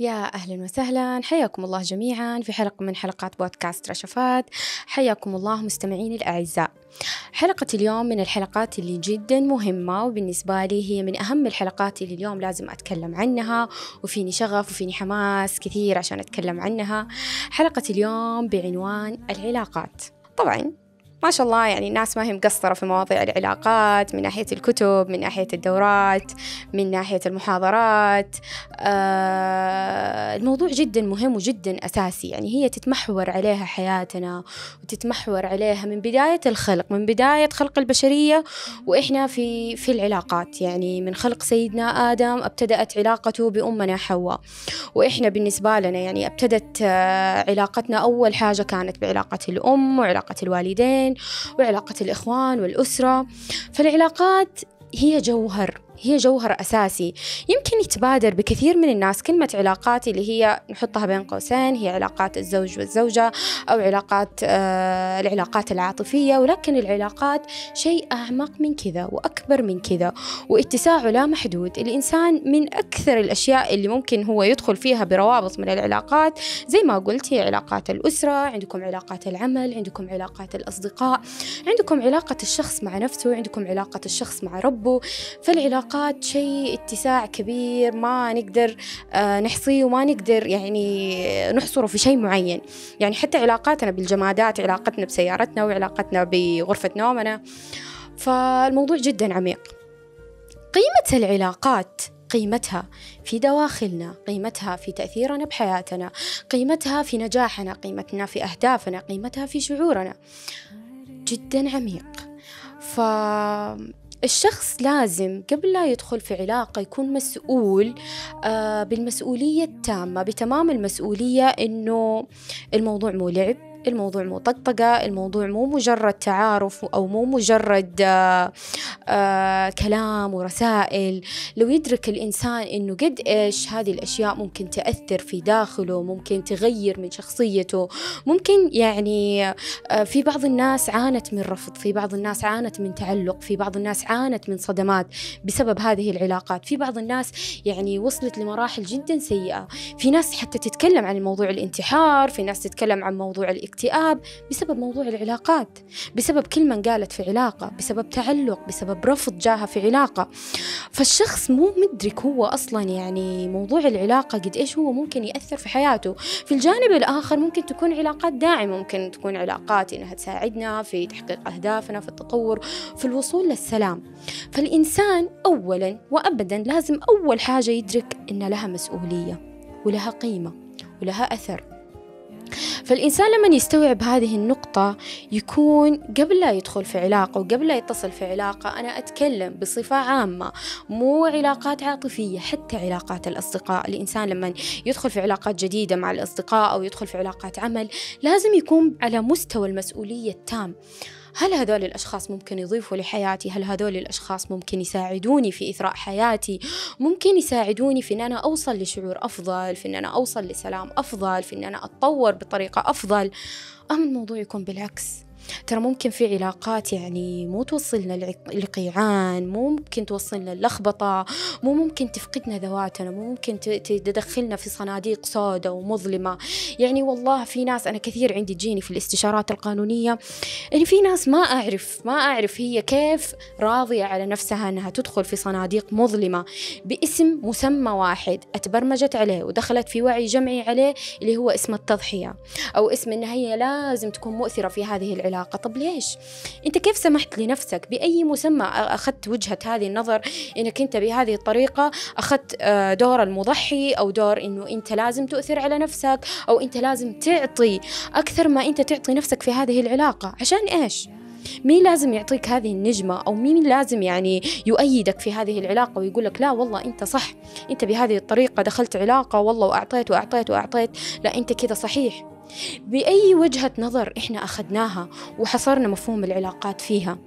يا أهلا وسهلا. حياكم الله جميعا في حلقة من حلقات بودكاست رشفات. حياكم الله مستمعيني الأعزاء. حلقة اليوم من الحلقات اللي جدا مهمة وبالنسبة لي هي من أهم الحلقات اللي اليوم لازم أتكلم عنها وفيني شغف وفيني حماس كثير عشان أتكلم عنها. حلقة اليوم بعنوان العلاقات. طبعا ما شاء الله يعني الناس ما هي مقصرة في مواضيع العلاقات من ناحية الكتب من ناحية الدورات من ناحية المحاضرات. آه الموضوع جدا مهم وجدا أساسي. يعني هي تتمحور عليها حياتنا وتتمحور عليها من بداية الخلق من بداية خلق البشرية. وإحنا في في العلاقات. يعني من خلق سيدنا آدم ابتدأت علاقته بأمنا حواء. وإحنا بالنسبة لنا يعني ابتدت آه علاقتنا أول حاجة كانت بعلاقة الأم وعلاقة الوالدين. وعلاقة الإخوان والأسرة. فالعلاقات هي جوهر هي جوهر أساسي. يمكن يتبادر بكثير من الناس. كلمة علاقات اللي هي نحطها بين قوسين هي علاقات الزوج والزوجة أو علاقات آه العلاقات العاطفية. ولكن العلاقات شيء أعمق من كذا وأكبر من كذا. واتساعه لا محدود. الإنسان من أكثر الأشياء اللي ممكن هو يدخل فيها بروابط من العلاقات. زي ما قلت هي علاقات الأسرة عندكم علاقات العمل عندكم علاقات الأصدقاء عندكم علاقة الشخص مع نفسه عندكم علاقة الشخص مع ربه. فالعلاقة العلاقات شيء اتساع كبير ما نقدر آه نحصيه وما نقدر يعني نحصره في شيء معين. يعني حتى علاقاتنا بالجمادات علاقتنا بسيارتنا وعلاقتنا بغرفة نومنا. فالموضوع جدا عميق. قيمة العلاقات قيمتها في دواخلنا قيمتها في تأثيرنا بحياتنا قيمتها في نجاحنا قيمتنا في أهدافنا قيمتها في شعورنا. جدا عميق. ف الشخص لازم قبل لا يدخل في علاقة يكون مسؤول آه بالمسؤولية التامة بتمام المسؤولية إنه الموضوع مو لعب. الموضوع مو طقطقة الموضوع مو مجرد تعارف أو مو مجرد آه آه كلام ورسائل. لو يدرك الإنسان أنه قد إيش هذه الأشياء ممكن تأثر في داخله ممكن تغير من شخصيته ممكن يعني آه في بعض الناس عانت من رفض في بعض الناس عانت من تعلق في بعض الناس عانت من صدمات بسبب هذه العلاقات. في بعض الناس يعني وصلت لمراحل جدا سيئة. في ناس حتى تتكلم عن موضوع الانتحار في ناس تتكلم عن موضوع الاكتئاب بسبب موضوع العلاقات بسبب كلمة قالت في علاقة بسبب تعلق بسبب رفض جاها في علاقة. فالشخص مو مدرك هو أصلا يعني موضوع العلاقة قد إيش هو ممكن يأثر في حياته. في الجانب الآخر ممكن تكون علاقات داعمة ممكن تكون علاقات إنها تساعدنا في تحقيق أهدافنا في التطور في الوصول للسلام. فالإنسان أولا وأبدا لازم أول حاجة يدرك إن لها مسؤولية ولها قيمة ولها أثر. فالإنسان لما يستوعب هذه النقطة يكون قبل لا يدخل في علاقة وقبل لا يتصل في علاقة أنا أتكلم بصفة عامة مو علاقات عاطفية حتى علاقات الأصدقاء. الإنسان لما يدخل في علاقات جديدة مع الأصدقاء أو يدخل في علاقات عمل لازم يكون على مستوى المسؤولية التام. هل هذول الأشخاص ممكن يضيفوا لحياتي؟ هل هذول الأشخاص ممكن يساعدوني في إثراء حياتي؟ ممكن يساعدوني في أن أنا أوصل لشعور أفضل في أن أنا أوصل لسلام أفضل في أن أنا أتطور بطريقة أفضل؟ أم الموضوع يكون بالعكس؟ ترى ممكن في علاقات يعني مو توصلنا لقيعان مو ممكن توصلنا اللخبطة مو ممكن تفقدنا ذواتنا مو ممكن تدخلنا في صناديق سوداء ومظلمة. يعني والله في ناس أنا كثير عندي تجيني في الاستشارات القانونية يعني في ناس ما أعرف ما أعرف هي كيف راضية على نفسها أنها تدخل في صناديق مظلمة باسم مسمى واحد أتبرمجت عليه ودخلت في وعي جمعي عليه اللي هو اسم التضحية أو اسم أنها هي لازم تكون مؤثرة في هذه العلاقة. العلاقة طب ليش؟ أنت كيف سمحت لنفسك بأي مسمى أخذت وجهة هذه النظر إنك أنت بهذه الطريقة أخذت آه، دور المضحي أو دور إنه أنت لازم تؤثر على نفسك أو أنت لازم تعطي أكثر ما أنت تعطي نفسك في هذه العلاقة. عشان إيش؟ مين لازم يعطيك هذه النجمة أو مين لازم يعني يؤيدك في هذه العلاقة ويقول لك لا والله أنت صح أنت بهذه الطريقة دخلت علاقة والله وأعطيت وأعطيت وأعطيت لا أنت كذا صحيح. بأي وجهة نظر إحنا أخذناها وحصرنا مفهوم العلاقات فيها.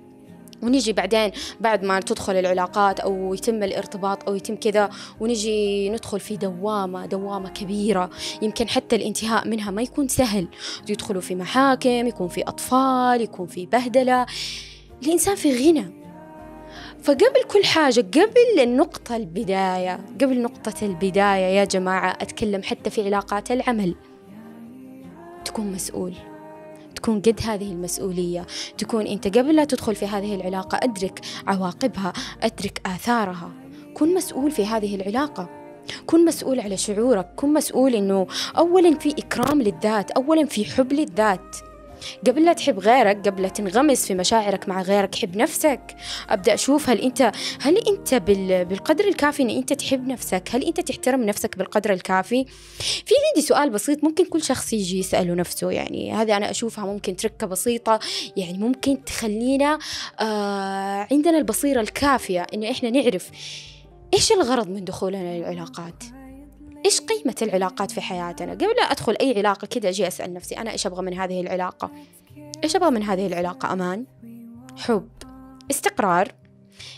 ونجي بعدين بعد ما تدخل العلاقات أو يتم الارتباط أو يتم كذا ونجي ندخل في دوامة دوامة كبيرة. يمكن حتى الانتهاء منها ما يكون سهل. يدخلوا في محاكم يكون في أطفال يكون في بهدلة. الإنسان في غنى. فقبل كل حاجة قبل النقطة البداية قبل نقطة البداية يا جماعة أتكلم حتى في علاقات العمل. تكون مسؤول. تكون قد هذه المسؤولية. تكون أنت قبل لا تدخل في هذه العلاقة أدرك عواقبها أدرك آثارها. كن مسؤول في هذه العلاقة. كن مسؤول على شعورك. كن مسؤول إنه اولا في إكرام للذات اولا في حب للذات. قبل لا تحب غيرك قبل لا تنغمس في مشاعرك مع غيرك حب نفسك. أبدأ أشوف هل انت هل أنت بالقدر الكافي إن أنت تحب نفسك؟ هل أنت تحترم نفسك بالقدر الكافي؟ في عندي سؤال بسيط ممكن كل شخص يجي يسأله نفسه يعني هذه أنا أشوفها ممكن تركة بسيطة يعني ممكن تخلينا آه عندنا البصيرة الكافية انه إحنا نعرف إيش الغرض من دخولنا للعلاقات. إيش قيمة العلاقات في حياتنا؟ قبل لا أدخل أي علاقة كده أجي أسأل نفسي أنا إيش أبغى من هذه العلاقة؟ إيش أبغى من هذه العلاقة؟ أمان حب استقرار.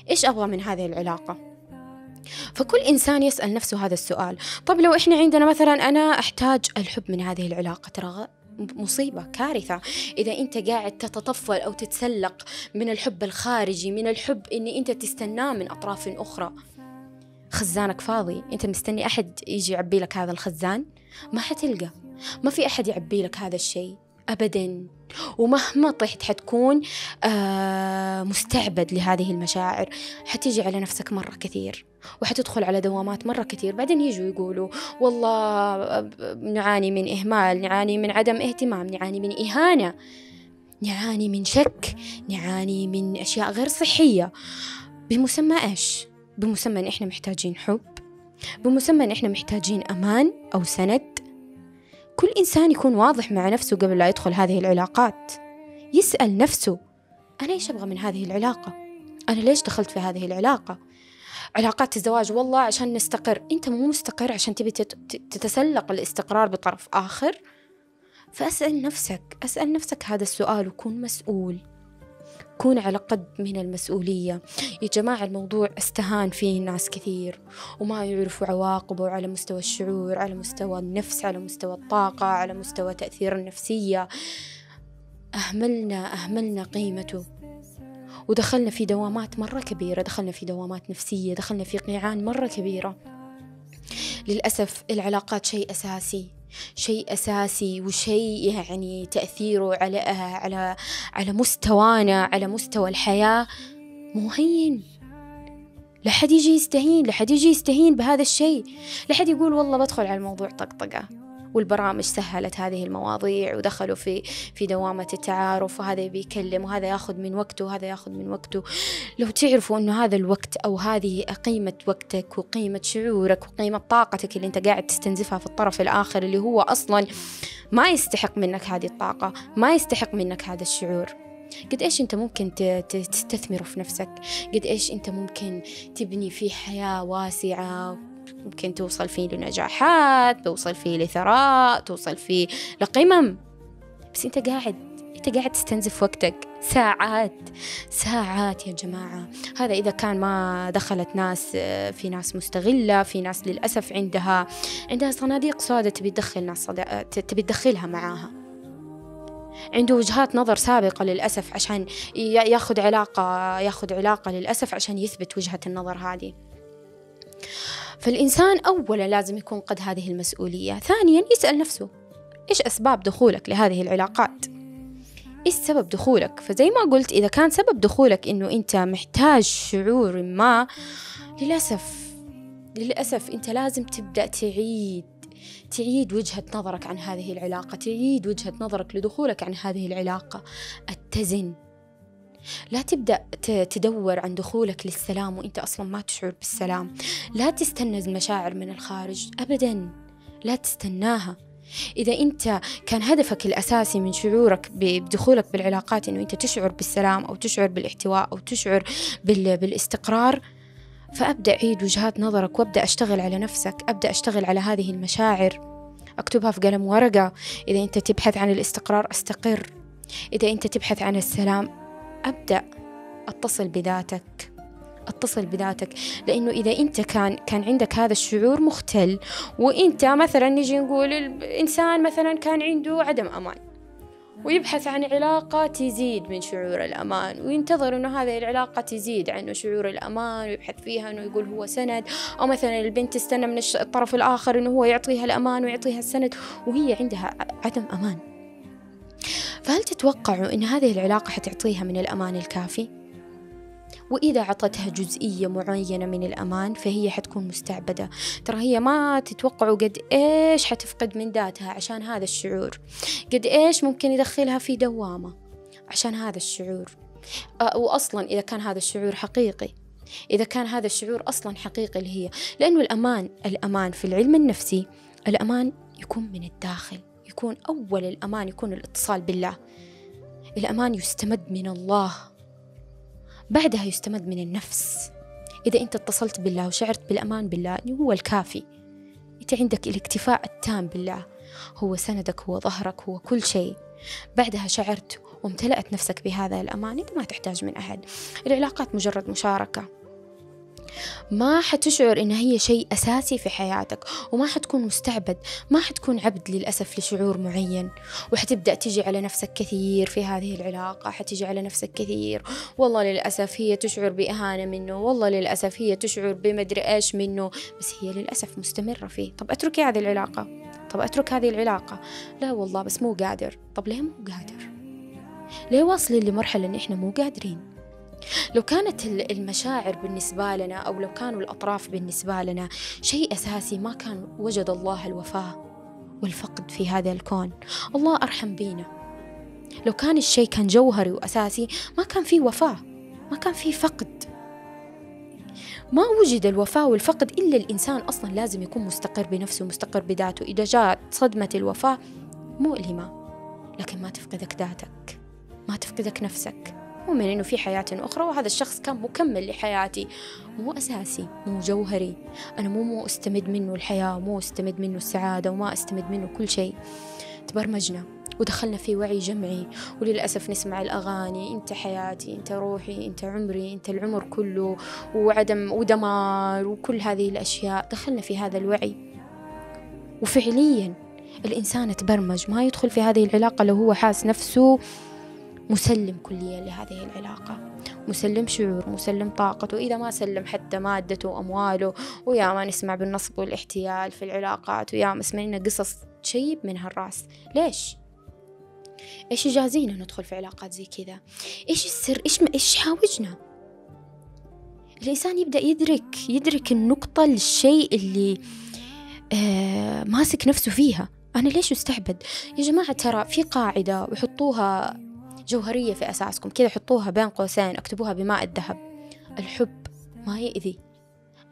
إيش أبغى من هذه العلاقة؟ فكل إنسان يسأل نفسه هذا السؤال. طب لو إحنا عندنا مثلا أنا أحتاج الحب من هذه العلاقة ترى مصيبة كارثة. إذا أنت قاعد تتطفل أو تتسلق من الحب الخارجي من الحب إني أنت تستناه من أطراف أخرى. خزانك فاضي أنت مستني أحد يجي يعبي لك هذا الخزان؟ ما حتلقى. ما في أحد يعبي لك هذا الشيء ابدا. ومهما طحت حتكون آه مستعبد لهذه المشاعر. حتيجي على نفسك مرة كثير. وحتدخل على دوامات مرة كثير. بعدين يجوا يقولوا والله نعاني من إهمال نعاني من عدم اهتمام نعاني من إهانة نعاني من شك نعاني من أشياء غير صحية. بمسمى إيش؟ بمسمى إن إحنا محتاجين حب بمسمى إن إحنا محتاجين أمان أو سند. كل إنسان يكون واضح مع نفسه قبل لا يدخل هذه العلاقات. يسأل نفسه أنا إيش أبغى من هذه العلاقة؟ أنا ليش دخلت في هذه العلاقة؟ علاقات الزواج والله عشان نستقر. أنت مو مستقر عشان تبي تتسلق الاستقرار بطرف آخر؟ فأسأل نفسك أسأل نفسك هذا السؤال وكون مسؤول. كون على قد من المسؤولية. يا جماعة الموضوع استهان فيه ناس كثير وما يعرفوا عواقبه على مستوى الشعور على مستوى النفس على مستوى الطاقة على مستوى تأثير النفسية. أهملنا أهملنا قيمته. ودخلنا في دوامات مرة كبيرة. دخلنا في دوامات نفسية. دخلنا في قيعان مرة كبيرة. للأسف العلاقات شيء أساسي. شيء أساسي وشيء يعني تأثيره على على على مستوانا على مستوى الحياة. مو هين. لا حد يجي يستهين لا حد يجي يستهين بهذا الشيء. لا حد يقول والله بدخل على الموضوع طقطقة. والبرامج سهلت هذه المواضيع ودخلوا في في دوامة التعارف وهذا بيكلم وهذا ياخذ من وقته وهذا ياخذ من وقته. لو تعرفوا إنه هذا الوقت أو هذه قيمة وقتك وقيمة شعورك وقيمة طاقتك اللي أنت قاعد تستنزفها في الطرف الآخر اللي هو أصلا ما يستحق منك هذه الطاقة ما يستحق منك هذا الشعور. قد إيش أنت ممكن تستثمره في نفسك؟ قد إيش أنت ممكن تبني فيه حياة واسعة؟ ممكن توصل فيه لنجاحات توصل فيه لثراء توصل فيه لقمم. بس انت قاعد انت قاعد تستنزف وقتك ساعات ساعات يا جماعة. هذا إذا كان ما دخلت ناس في ناس مستغلة في ناس للأسف عندها عندها صناديق سوداء تبي تدخل ناس صدا... تبي تدخلها معاها. عنده وجهات نظر سابقة للأسف عشان ياخذ علاقة ياخذ علاقة للأسف عشان يثبت وجهة النظر هذه. فالإنسان أولا لازم يكون قد هذه المسؤولية. ثانيا يسأل نفسه إيش أسباب دخولك لهذه العلاقات؟ إيش سبب دخولك؟ فزي ما قلت إذا كان سبب دخولك إنه أنت محتاج شعور ما للأسف للأسف أنت لازم تبدأ تعيد تعيد وجهة نظرك عن هذه العلاقة تعيد وجهة نظرك لدخولك عن هذه العلاقة. أتزن. لا تبدأ تدور عن دخولك للسلام وإنت أصلا ما تشعر بالسلام. لا تستنى المشاعر من الخارج ابدا. لا تستناها. إذا أنت كان هدفك الأساسي من شعورك بدخولك بالعلاقات أنه أنت تشعر بالسلام أو تشعر بالاحتواء أو تشعر بالاستقرار فأبدأ عيد وجهات نظرك وأبدأ أشتغل على نفسك أبدأ أشتغل على هذه المشاعر. أكتبها في قلم ورقة. إذا أنت تبحث عن الاستقرار أستقر. إذا أنت تبحث عن السلام أبدأ أتصل بذاتك أتصل بذاتك. لأنه إذا أنت كان كان عندك هذا الشعور مختل وأنت مثلا نجي نقول الإنسان مثلا كان عنده عدم أمان ويبحث عن علاقة تزيد من شعور الأمان وينتظر أنه هذه العلاقة تزيد عنه شعور الأمان ويبحث فيها أنه يقول هو سند أو مثلا البنت تستنى من الطرف الآخر أنه هو يعطيها الأمان ويعطيها السند وهي عندها عدم أمان. فهل تتوقعوا أن هذه العلاقة حتعطيها من الأمان الكافي؟ وإذا عطتها جزئية معينة من الأمان فهي حتكون مستعبدة. ترى هي ما تتوقعوا قد إيش حتفقد من ذاتها عشان هذا الشعور. قد إيش ممكن يدخلها في دوامة عشان هذا الشعور. وأصلا إذا كان هذا الشعور حقيقي. إذا كان هذا الشعور أصلا حقيقي اللي هي. لأنه الأمان الأمان في العلم النفسي الأمان يكون من الداخل. يكون أول الأمان يكون الاتصال بالله. الأمان يستمد من الله. بعدها يستمد من النفس. إذا أنت اتصلت بالله وشعرت بالأمان بالله هو الكافي. أنت عندك الاكتفاء التام بالله. هو سندك هو ظهرك هو كل شيء. بعدها شعرت وامتلأت نفسك بهذا الأمان أنت ما تحتاج من أحد. العلاقات مجرد مشاركة. ما حتشعر إن هي شيء أساسي في حياتك وما حتكون مستعبد ما حتكون عبد للأسف لشعور معين. وحتبدأ تجي على نفسك كثير في هذه العلاقة حتجي على نفسك كثير. والله للأسف هي تشعر بإهانة منه والله للأسف هي تشعر بمدري إيش منه. بس هي للأسف مستمرة فيه. طب أتركي هذه العلاقة؟ طب أترك هذه العلاقة؟ لا والله بس مو قادر. طب ليه مو قادر؟ ليه واصلين لمرحلة إن إحنا مو قادرين؟ لو كانت المشاعر بالنسبة لنا أو لو كانوا الأطراف بالنسبة لنا شيء أساسي ما كان وجد الله الوفاة والفقد في هذا الكون. الله أرحم بينا. لو كان الشيء كان جوهري وأساسي ما كان فيه وفاة ما كان فيه فقد. ما وجد الوفاة والفقد إلا الإنسان أصلا لازم يكون مستقر بنفسه مستقر بذاته. إذا جاءت صدمة الوفاة مؤلمة لكن ما تفقدك ذاتك ما تفقدك نفسك. مؤمن إنه في حياة أخرى وهذا الشخص كان مكمل لحياتي. مو أساسي مو جوهري. أنا مو مو أستمد منه الحياة مو أستمد منه السعادة وما أستمد منه كل شيء. تبرمجنا ودخلنا في وعي جمعي. وللأسف نسمع الأغاني أنت حياتي أنت روحي أنت عمري أنت العمر كله وعدم ودمار وكل هذه الأشياء. دخلنا في هذا الوعي. وفعليا الإنسان تبرمج. ما يدخل في هذه العلاقة لو هو حاس نفسه مسلم كليا لهذه العلاقة مسلم شعور مسلم طاقته إذا ما سلم حتى مادته وأمواله ويا ما نسمع بالنصب والاحتيال في العلاقات ويا ما سمعنا قصص تشيب منها الراس ليش؟ إيش يجازينا ندخل في علاقات زي كذا؟ إيش السر؟ إيش ما إيش حاوجنا؟ الإنسان يبدأ يدرك يدرك النقطة الشيء اللي آه ماسك نفسه فيها أنا ليش أستعبد؟ يا جماعة ترى في قاعدة وحطوها جوهرية في أساسكم. كذا حطوها بين قوسين اكتبوها بماء الذهب. الحب ما يأذي.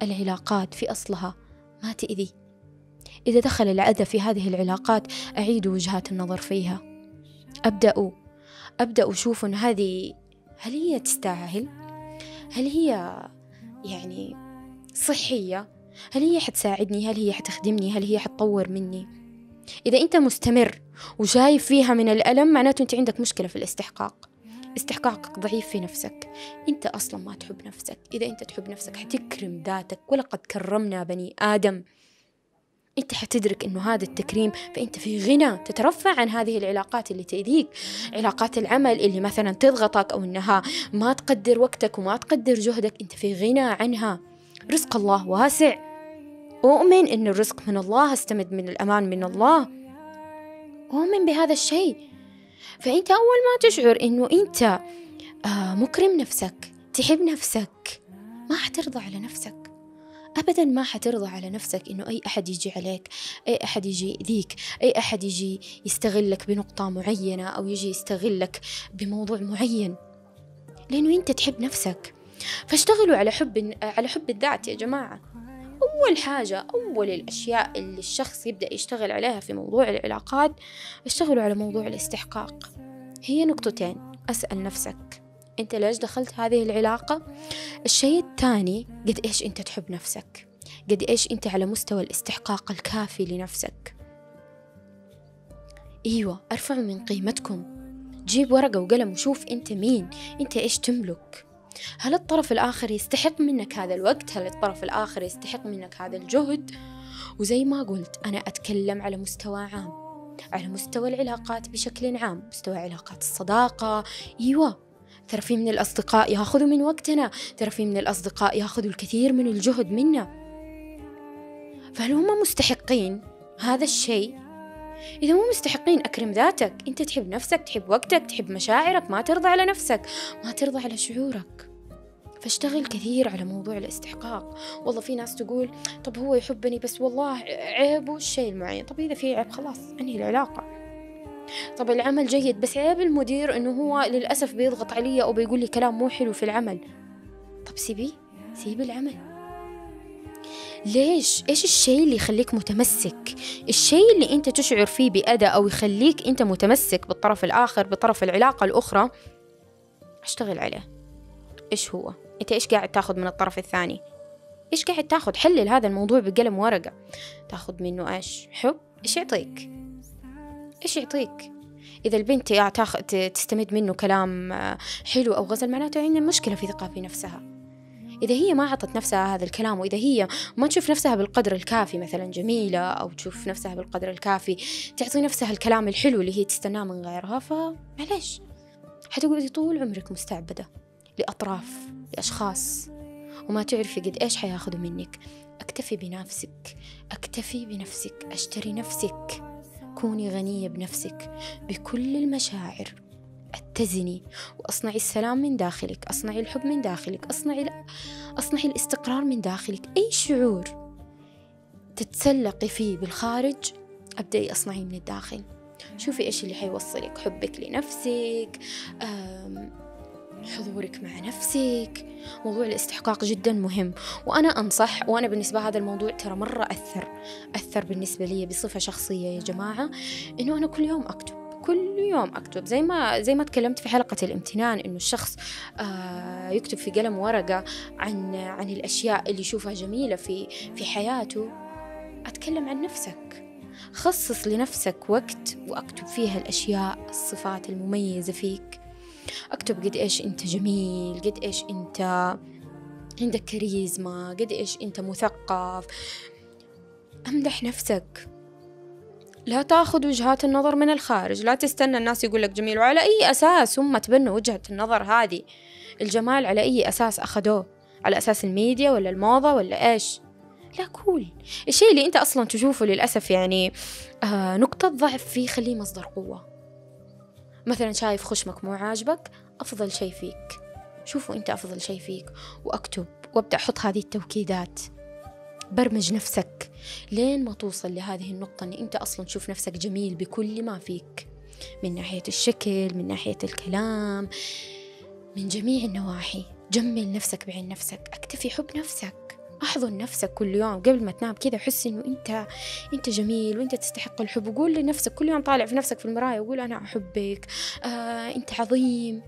العلاقات في أصلها ما تأذي. إذا دخل الأذى في هذه العلاقات أعيدوا وجهات النظر فيها. أبدأوا. أبدأوا شوفوا أن هذه هل هي تستاهل؟ هل هي يعني صحية؟ هل هي حتساعدني؟ هل هي حتخدمني؟ هل هي حتطور مني؟ إذا أنت مستمر وشايف فيها من الألم معناته أنت عندك مشكلة في الاستحقاق. استحقاقك ضعيف في نفسك. أنت أصلا ما تحب نفسك. إذا أنت تحب نفسك حتكرم ذاتك. ولقد كرمنا بني آدم. أنت حتدرك أنه هذا التكريم فأنت في غنى. تترفع عن هذه العلاقات اللي تأذيك. علاقات العمل اللي مثلا تضغطك أو أنها ما تقدر وقتك وما تقدر جهدك أنت في غنى عنها. رزق الله واسع. أؤمن أن الرزق من الله أستمد من الأمان من الله. أؤمن بهذا الشيء. فأنت أول ما تشعر أنه أنت آه مكرم نفسك تحب نفسك ما حترضى على نفسك. أبدا ما حترضى على نفسك إنه أي أحد يجي عليك أي أحد يجي يأذيك أي أحد يجي يستغلك بنقطة معينة أو يجي يستغلك بموضوع معين. لأنه أنت تحب نفسك. فاشتغلوا على حب على حب الذات يا جماعة. أول حاجة أول الأشياء اللي الشخص يبدأ يشتغل عليها في موضوع العلاقات اشتغلوا على موضوع الاستحقاق. هي نقطتين أسأل نفسك أنت ليش دخلت هذه العلاقة؟ الشيء الثاني قد إيش أنت تحب نفسك؟ قد إيش أنت على مستوى الاستحقاق الكافي لنفسك؟ أيوة ارفعوا من قيمتكم. جيب ورقة وقلم وشوف أنت مين أنت إيش تملك. هل الطرف الآخر يستحق منك هذا الوقت؟ هل الطرف الآخر يستحق منك هذا الجهد؟ وزي ما قلت أنا أتكلم على مستوى عام على مستوى العلاقات بشكل عام مستوى علاقات الصداقة. أيوة ترى في من الأصدقاء ياخذوا من وقتنا ترى في من الأصدقاء ياخذوا الكثير من الجهد منا. فهل هم مستحقين هذا الشيء؟ إذا مو مستحقين أكرم ذاتك أنت تحب نفسك تحب وقتك تحب مشاعرك ما ترضى على نفسك ما ترضى على شعورك. فاشتغل كثير على موضوع الاستحقاق. والله في ناس تقول طب هو يحبني بس والله عيبه الشيء المعين. طب إذا في عيب خلاص أنهي العلاقة. طب العمل جيد بس عيب المدير إنه هو للأسف بيضغط علي أو بيقول لي كلام مو حلو في العمل. طب سيبيه سيبي العمل. ليش؟ إيش الشيء اللي يخليك متمسك؟ الشيء اللي أنت تشعر فيه بأذى أو يخليك أنت متمسك بالطرف الآخر بطرف العلاقة الأخرى أشتغل عليه. إيش هو؟ أنت إيش قاعد تاخذ من الطرف الثاني؟ إيش قاعد تاخذ؟ حلل هذا الموضوع بقلم ورقة. تاخذ منه إيش؟ حب. إيش يعطيك؟ إيش يعطيك؟ إذا البنت تستمد منه كلام حلو أو غزل معناته عندها مشكلة في ثقة في نفسها. إذا هي ما عطت نفسها هذا الكلام وإذا هي ما تشوف نفسها بالقدر الكافي مثلا جميلة أو تشوف نفسها بالقدر الكافي تعطي نفسها الكلام الحلو اللي هي تستناه من غيرها فمعليش حتقعدي طول عمرك مستعبدة لأطراف لأشخاص وما تعرفي قد إيش حياخذوا منك. أكتفي بنفسك أكتفي بنفسك أشتري نفسك. كوني غنية بنفسك بكل المشاعر أتزني. واصنعي السلام من داخلك اصنعي الحب من داخلك اصنعي اصنعي الاستقرار من داخلك. أي شعور تتسلقي فيه بالخارج أبدأي اصنعيه من الداخل. شوفي إيش اللي حيوصلك حبك لنفسك حضورك مع نفسك. موضوع الاستحقاق جدا مهم. وأنا أنصح وأنا بالنسبة هذا الموضوع ترى مرة أثر أثر بالنسبة لي بصفة شخصية يا جماعة إنه أنا كل يوم أكتب. كل يوم أكتب. زي ما زي ما تكلمت في حلقة الامتنان إنه الشخص آه يكتب في قلم ورقة عن عن الأشياء اللي يشوفها جميلة في في حياته. أتكلم عن نفسك. خصص لنفسك وقت وأكتب فيها الأشياء الصفات المميزة فيك. أكتب قد إيش أنت جميل قد إيش أنت عندك كاريزما قد إيش أنت مثقف. أمدح نفسك. لا تاخذ وجهات النظر من الخارج. لا تستنى الناس يقول لك جميل وعلى أي أساس هم تبنوا وجهة النظر هذه؟ الجمال على أي أساس أخذوه؟ على أساس الميديا ولا الموضة ولا إيش؟ لا كول الشيء اللي أنت أصلا تشوفه للأسف يعني آه نقطة ضعف فيه خليه مصدر قوة. مثلا شايف خشمك مو عاجبك أفضل شيء فيك. شوفوا أنت أفضل شيء فيك. وأكتب وأبدأ أحط هذه التوكيدات. برمج نفسك. لين ما توصل لهذه النقطة أن أنت أصلا تشوف نفسك جميل بكل ما فيك. من ناحية الشكل من ناحية الكلام من جميع النواحي. جمل نفسك بعين نفسك. اكتفي حب نفسك. أحضن نفسك كل يوم. قبل ما تنام كذا حس إنه أنت أنت جميل وأنت تستحق الحب. وقول لنفسك كل يوم طالع في نفسك في المرايه وقول أنا أحبك. آه أنت عظيم.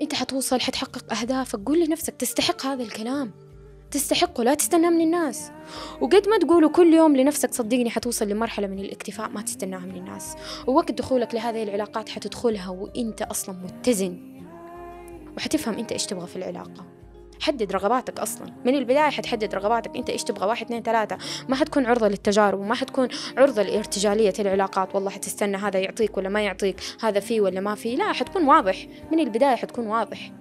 أنت حتوصل حتحقق أهدافك. قول لنفسك تستحق هذا الكلام. تستحقه لا تستناه من الناس. وقد ما تقولوا كل يوم لنفسك صدقني حتوصل لمرحلة من الاكتفاء ما تستناها من الناس. ووقت دخولك لهذه العلاقات حتدخلها وانت أصلا متزن. وحتفهم انت إيش تبغى في العلاقة. حدد رغباتك أصلا. من البداية حتحدد رغباتك انت إيش تبغى واحد اثنين ثلاثة. ما حتكون عرضة للتجارب وما حتكون عرضة لارتجالية العلاقات. والله حتستنى هذا يعطيك ولا ما يعطيك هذا فيه ولا ما فيه. لا حتكون واضح. من البداية حتكون واضح.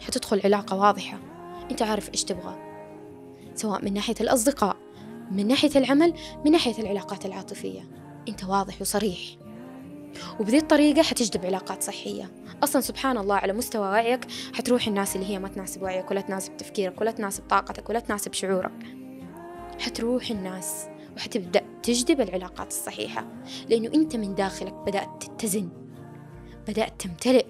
حتدخل علاقة واضحة. انت عارف إيش تبغى. سواء من ناحية الأصدقاء من ناحية العمل من ناحية العلاقات العاطفية. أنت واضح وصريح. وبذي الطريقة حتجذب علاقات صحية. أصلا سبحان الله على مستوى وعيك حتروح الناس اللي هي ما تناسب وعيك ولا تناسب تفكيرك ولا تناسب طاقتك ولا تناسب شعورك. حتروح الناس وحتبدأ تجذب العلاقات الصحيحة. لأنه أنت من داخلك بدأت تتزن بدأت تمتلئ.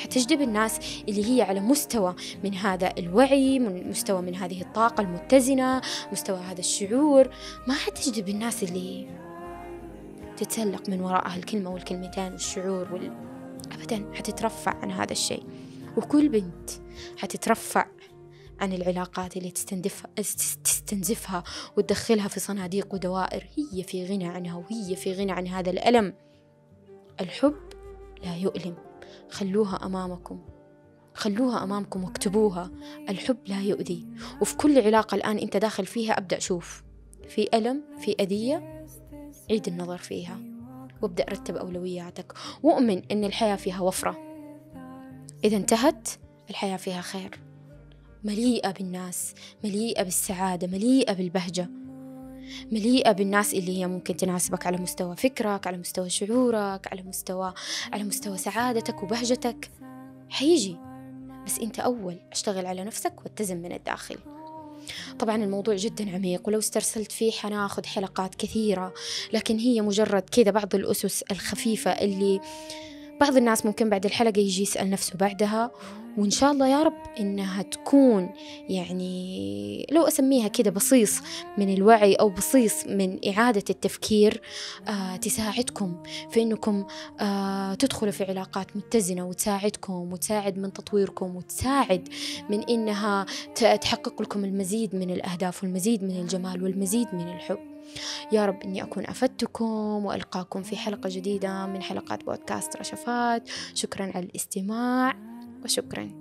حتجذب الناس اللي هي على مستوى من هذا الوعي من مستوى من هذه الطاقة المتزنة مستوى هذا الشعور. ما حتجذب الناس اللي تتسلق من وراء الكلمة والكلمتين والشعور وال... أبدا حتترفع عن هذا الشيء. وكل بنت حتترفع عن العلاقات اللي تستنزفها تستنزفها وتدخلها في صناديق ودوائر. هي في غنى عنها وهي في غنى عن هذا الألم. الحب لا يؤلم. خلوها أمامكم. خلوها أمامكم واكتبوها. الحب لا يؤذي. وفي كل علاقة الآن أنت داخل فيها أبدأ شوف. في ألم في أذية عيد النظر فيها. وابدأ رتب أولوياتك. وأؤمن أن الحياة فيها وفرة. إذا انتهت الحياة فيها خير. مليئة بالناس مليئة بالسعادة مليئة بالبهجة. مليئة بالناس اللي هي ممكن تناسبك على مستوى فكرك على مستوى شعورك على مستوى على مستوى سعادتك وبهجتك. حيجي. بس أنت أول أشتغل على نفسك واتزن من الداخل. طبعا الموضوع جدا عميق ولو استرسلت فيه حناخذ حلقات كثيرة لكن هي مجرد كذا بعض الأسس الخفيفة اللي بعض الناس ممكن بعد الحلقة يجي يسأل نفسه بعدها وإن شاء الله يا رب إنها تكون يعني لو أسميها كده بصيص من الوعي أو بصيص من إعادة التفكير آه تساعدكم في إنكم آه تدخلوا في علاقات متزنة وتساعدكم وتساعد من تطويركم وتساعد من إنها تحقق لكم المزيد من الأهداف والمزيد من الجمال والمزيد من الحب. يا رب إني أكون أفدتكم وألقاكم في حلقة جديدة من حلقات بودكاست رشفات. شكرا على الاستماع وشكرا.